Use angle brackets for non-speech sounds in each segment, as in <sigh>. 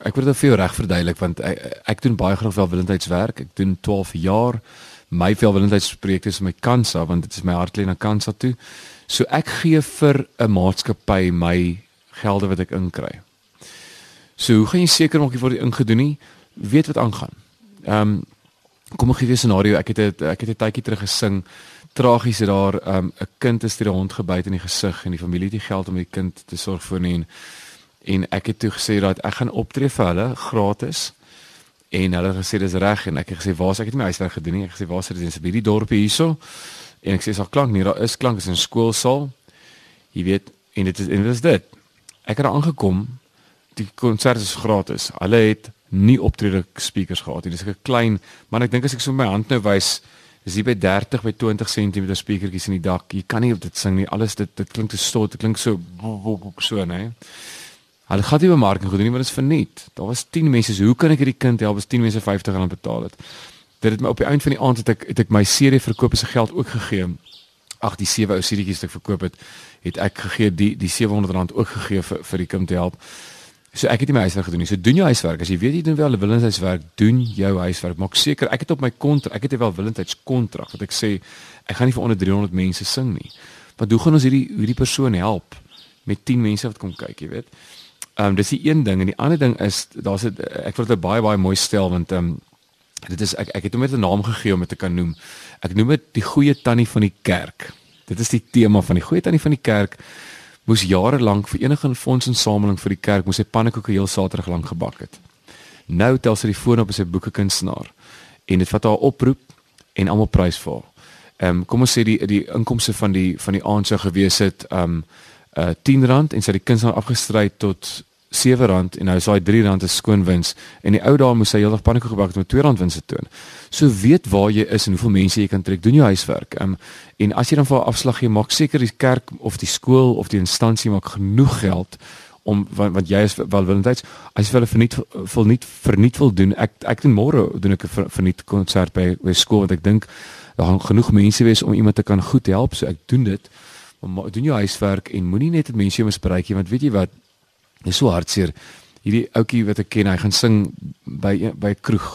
ek word dit vir jou reg verduidelik want ek, ek doen baie graag welwillendheidswerk. Ek doen 12 jaar my welwillendheidsprojekte is my kansa want dit is my hart lê na kansa toe. So ek gee vir 'n maatskappy my gelde wat ek inkry. So hoe gaan jy seker maak jy word ingedoen nie? Weet wat aangaan. Ehm um, kom ek gee 'n scenario. Ek het 'n ek het 'n tydjie terug gesing. Tragies het daar ehm, 'n um, kind is deur 'n hond gebyt in die gesig en die familie het die geld om die kind te sorg vir nie. En, en ek het toe gesê dat ek gaan optree vir hulle gratis. En hulle het gesê dis reg en ek het gesê waar's ek het my huiswerk gedoen nie. Ek het gesê waar's dit in hierdie dorpie hierso? En ek sê sal klank nie, daar is klank is in skoolsaal. Jy weet en dit is en dit is dit. Ek het daar aangekom. Die konsert is gratis. Hulle het nie optrede speakers gehad nie. Dis 'n klein, maar ek dink as ek so my hand nou wys, is hier by 30 by 20 cm speakertjies in die dak. Jy kan nie op dit sing nie. Alles dit dit klink te stot, dit klink so so, né? Hulle gaan nie bemarking gedoen nie, want dit is verniet. Daar was 10 mense. So, hoe kan ek hierdie kind help as 10 mense R50 betaal het? Dit het my op die einde van die aand het ek het ek my serie verkoop se geld ook gegee. Ag, die sewe ou serietjies wat ek verkoop het, het ek gegee die die R700 ook gegee vir vir die kind te help. So ek het nie my huiswerk gedoen nie. So doen jou huiswerk. As jy weet jy doen wel willendheidswerk, doen jou huiswerk. Maak seker ek het op my kontrak, ek het wel willendheidskontrak wat ek sê ek gaan nie vir onder 300 mense sing nie. Want hoe gaan ons hierdie hierdie persoon help met 10 mense wat kom kyk, jy weet? Ehm um, dis die een ding en die ander ding is daar's 'n ek wil dit baie baie mooi stel want ehm um, dit is ek ek het hom net 'n naam gegee om dit te kan noem. Ek noem dit die goeie tannie van die kerk. Dit is die tema van die goeie tannie van die kerk moes jare lank vir enige fondsinsameling vir die kerk moes hy pannekoeke heel Saterdag lank gebak het. Nou tel sy die foon op as 'n boekekunstenaar en dit vat haar oproep en almal prys vir haar. Ehm um, kom ons sê die die inkomste van die van die aand sou gewees het ehm um, uh R10 en sy het die kunstenaar afgestry tot R7 en nou is daai R3 'n skoon wins en die ou dame moes sy heeldag pannekoek gebak het met R2 wins te toon. So weet waar jy is en hoeveel mense jy kan trek, doen jou huiswerk. Um, en as jy dan vir 'n afslag gee, maak seker die kerk of die skool of die instansie maak genoeg geld om want, want jy is welwillendheids as jy hulle verniet wil nie verniet wil doen. Ek ek doen môre doen ek 'n verniet konsert by by skool want ek dink daar gaan genoeg mense wees om iemand te kan goed help, so ek doen dit. Maar doen jou huiswerk en moenie net dit mense misbruik nie want weet jy wat Dis so hartseer. Hierdie ouetjie wat ek ken, hy gaan sing by by kroeg.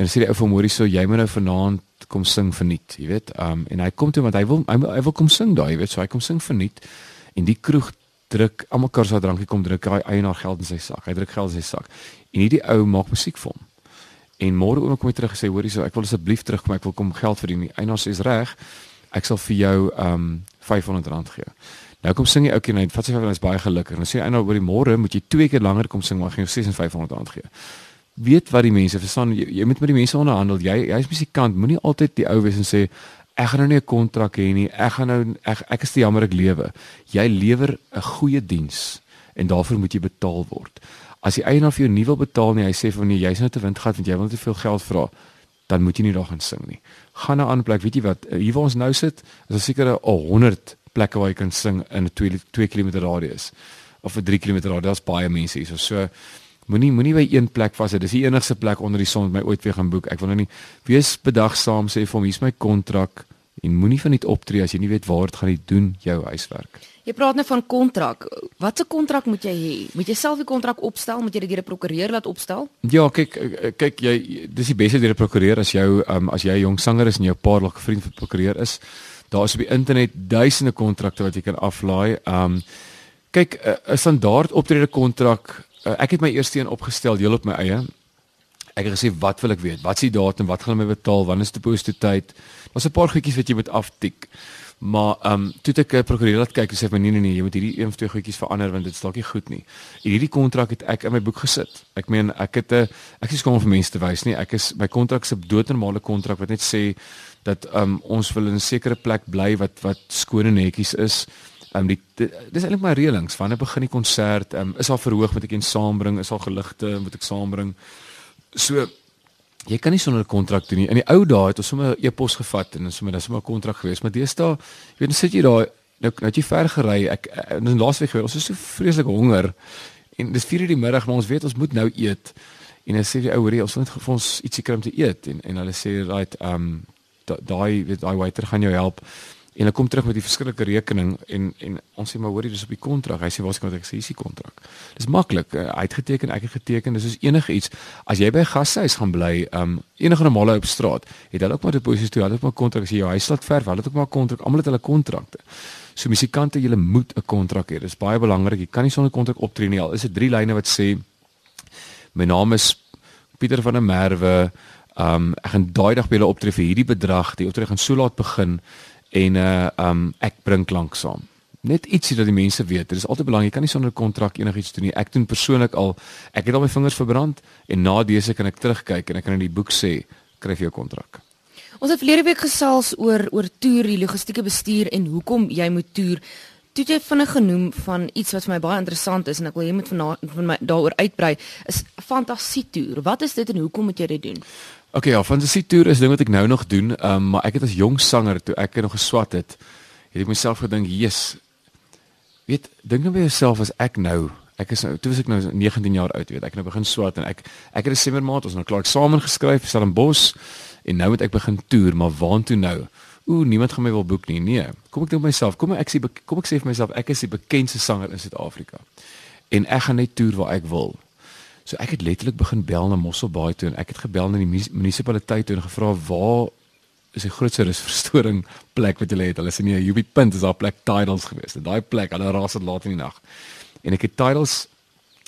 En sê die ou van Moorie so, jy moet nou vanaand kom sing verniet, jy weet. Um en hy kom toe want hy wil hy, hy wil kom sing daai, jy weet, so hy kom sing verniet. En die kroeg druk almal kar se drankie kom druk hy eienaar geld in sy sak. Hy druk geld in sy sak. En hierdie ou maak musiek vir hom. En môre oom kom hy terug en sê hoorie so, ek wil asseblief terugkom, ek wil kom geld verdien. Die eienaar sê is reg. Ek sal vir jou um R500 gee. Nou kom sing jy ouetjie net, vat sy vir ons baie gelukkig. Dan sê hy nou oor die môre moet jy twee keer langer kom sing, maar gaan jou 6500 rand gee. Weet wat die mense verstaan, jy, jy moet met die mense onderhandel. Jy jy's musikant, moenie altyd die ou wees en sê ek gaan nou nie 'n kontrak hê nie. Ek gaan nou ek ek is te jammer ek lewe. Jy lewer 'n goeie diens en daarvoor moet jy betaal word. As die eienaar vir jou nie wil betaal nie, hy sê van nee, jy's nou te wind gehad want jy wil te veel geld vra, dan moet jy nie daar gaan sing nie. Gaan na 'n ander plek, weet jy wat? Hier waar ons nou sit, is daar seker 'n 100 plekke waar jy kan sing in 'n 2 2 km radius of 'n 3 km radius. Daar's baie mense hier. So moenie moenie by een plek vas sit. Dis die enigste plek onder die son wat my ooit weer gaan boek. Ek wil nou nie wees bedagsaam sê vir hom hier's my kontrak en moenie van net optree as jy nie weet waar dit gaan nie doen jou huiswerk. Jy praat nou van kontrak. Watse kontrak moet jy hê? Moet jy self die kontrak opstel? Moet jy dit deur 'n prokureur laat opstel? Ja, kyk kyk jy dis die beste deur 'n prokureur as jou um, as jy 'n jong sanger is en jou pa dalk 'n vriend van 'n prokureur is daar is op die internet duisende kontrakte wat jy kan aflaai. Um kyk 'n standaard optrede kontrak. Uh, ek het my eerste een opgestel heel op my eie. Ek het gesê wat wil ek weet? Wat is die datum? Wat gaan my betaal? Wanneer is die deposititeit? Daar's 'n paar goedjies wat jy moet aftik. Maar ehm um, toe ek 'n prokureur laat kyk sê nee nee nee, jy moet hierdie een of twee goedjies verander want dit is dalk nie goed nie. En hierdie kontrak het ek in my boek gesit. Ek meen ek het 'n ek is kom vir mense te wys nie. Ek is my kontrak se doodnormale kontrak wat net sê dat um, ons wil in 'n sekere plek bly wat wat skoon en netjies is. Um, die, dis eintlik my reëlings. Wanneer begin die konsert? Um, is daar verhoog met ek en saambring? Is daar geligte moet ek saambring? So jy kan nie sonder 'n kontrak doen nie. In die ou dae het ons sommer 'n e-pos gevat en sommer dis sommer 'n kontrak geweest, maar deesdae, jy weet, sit jy daar nou nou jy ver gery. Ek in laasweek gewees, ons is so vreeslik honger. En dis 4:00 die middag, maar ons weet ons moet nou eet. En dan sê die ou hoorie, ons wil net vir ons ietsie om te eet en en hulle sê right, um daai weet daai waiter gaan jou help. En hulle kom terug met die verskillike rekening en en ons sê maar hoorie dis op die kontrak. Hy sê waar's kan ek sê is die kontrak. Dis maklik. Uh, hy het geteken, ek het geteken. Dis soos enige iets. As jy by 'n gastehuis gaan bly, um enige normale op straat, het hulle ook maar deposito's toe. Hulle het ook maar kontrak as jy jou huis laat verf, hulle het ook maar kontrak. Almal het hulle kontrakte. So musikante, jy moet 'n kontrak hê. Dis baie belangrik. Jy kan nie sonder kontrak optree nie. Al is dit drie lyne wat sê my naam is Pieter van der Merwe. Um ek gaan daai dag by julle optree vir hierdie bedrag. Die optree gaan so laat begin en uh um ek bring klank saam. Net ietsie dat die mense weet. Dit is altyd belangrik. Jy kan nie sonder 'n kontrak enigiets doen nie. Ek doen persoonlik al ek het al my vingers verbrand en na dese kan ek terugkyk en ek kan in die boek sê kry jy 'n kontrak. Ons het verlede week gesels oor oor toer, die logistieke bestuur en hoekom jy moet toer. Toe jy vinnig genoem van iets wat vir my baie interessant is en ek wil jy moet van, van my daaroor uitbrei, is fantasie toer. Wat is dit en hoekom moet jy dit doen? Oké, okay, ja, fantasie toer is ding wat ek nou nog doen, um, maar ek het as jong sanger toe ek nog geswat het, het ek myself gedink, "Jesus, weet, dink nou by jouself as ek nou, ek is nou, toe was ek nou 19 jaar oud, weet, ek nou begin swat en ek ek het 'n simmermaat, ons nou klaar eksamen geskryf, Stellenbosch en nou moet ek begin toer, maar waartoe nou? Ooh, niemand gaan my wil boek nie. Nee. Kom ek dink myself, kom ek sê kom ek sê vir myself, ek is die bekendste sanger in Suid-Afrika. En ek gaan net toer waar ek wil. So ek het letterlik begin bel na Mosselbaai toe en ek het gebel na die munisipaliteit toe en gevra waar is die grootste rusverstoring plek wat julle het. Hulle sê nee, UB Punt is daar plek Tidals geweest. En daai plek, hulle raas dit laat in die nag. En ek het Tidals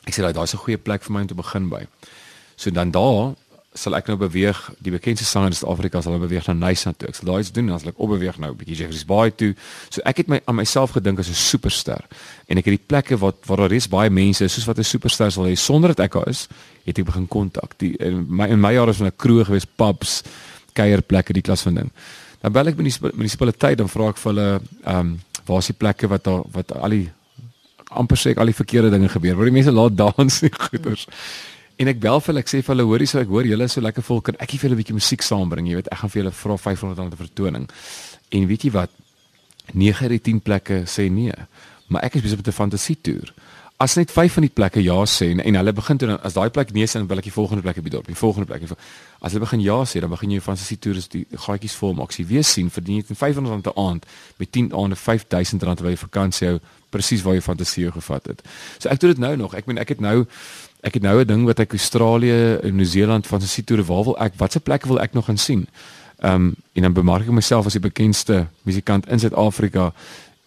ek sê daai daar's 'n goeie plek vir my om te begin by. So dan daar sal ek nou beweeg die bekendste sanger in Suid-Afrika sal beweeg na Nyasa toe. Ek sal daai iets doen en dan sal ek opbeweeg nou 'n bietjie Jeffreys Bay toe. So ek het my aan myself gedink as 'n superster en ek het die plekke wat waar daar is baie mense soos wat 'n superster sal hê sonder dat ek daar is, het ek begin kontak. Die in my in my jare was 'n kroeg gewees, pubs, kuierplekke, die klas van ding. Dan bel ek by die munisipaliteit dan vra ek vir hulle ehm um, waar is die plekke wat daar wat al die amper sê ek al die verkeerde dinge gebeur waar die mense laat dans en <laughs> goeters. En ek bel vir hulle, ek sê vir hulle, hoorie, so ek hoor julle is so lekker vol, kan ek vir julle 'n bietjie musiek saambring, jy weet, ek gaan vir julle vra 500 rand vir vertoning. En weet jy wat? 9 uit die 10 plekke sê nee. Maar ek is besig met 'n fantasie toer. As net 5 van die plekke ja sê en, en hulle begin toe as daai plek nee sê dan wil ek die volgende plek op die dorp, die volgende plek. As hulle begin ja sê, dan begin jy jou fantasie toer is die gaatjies vol maak. As jy weer sien verdien jy 500 rand 'n aand met 10 aande 5000 rand terwyl jy vakansie hou presies waar jy fantasie gevat het. So ek doen dit nou nog. Ek meen ek het nou ek het nou 'n ding wat ek Australië Nieu-Seeland van se toere waar wil ek watse plekke wil ek nog gaan sien. Ehm um, en dan bemark ek myself as die bekendste musikant in Suid-Afrika.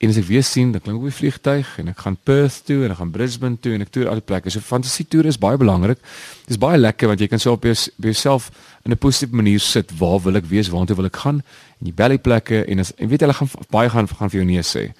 En as ek weer sien, dan klim ek op die vliegtyg en ek gaan Perth toe en ek gaan Brisbane toe en ek toer al die plekke. So fantasie toer is baie belangrik. Dit is baie lekker want jy kan so op jou by jouself in 'n positiewe manier sit. Waar wil ek wees? Waartoe wil ek gaan? En jy bel die plekke en as en weet hulle gaan baie gaan gaan vir jou nee sê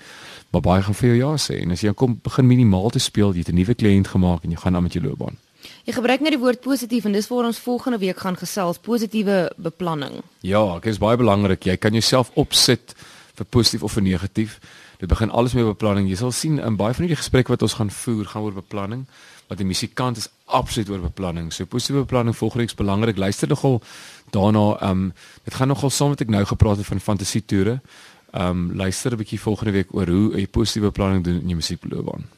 maar baie gaan vir jou ja sê en as jy kom begin minimaal te speel, jy het 'n nuwe kliënt gemaak en jy gaan aan met jou loopbaan. Jy gebruik net die woord positief en dis waar ons volgende week gaan gesels positiewe beplanning. Ja, dit is baie belangrik. Jy kan jouself opsit vir positief of vir negatief. Dit begin alles met beplanning. Jy sal sien in baie van die gesprekke wat ons gaan voer, gaan oor beplanning. Wat die musikant is absoluut oor beplanning. So positiewe beplanning volgende is belangrik. Luister nogal daarna. Ehm um, dit gaan nogal saam met ek nou gepraat het van fantasie toere. Ehm um, luister 'n bietjie volgende week oor hoe 'n positiewe beplanning doen in jou musiekloopbaan.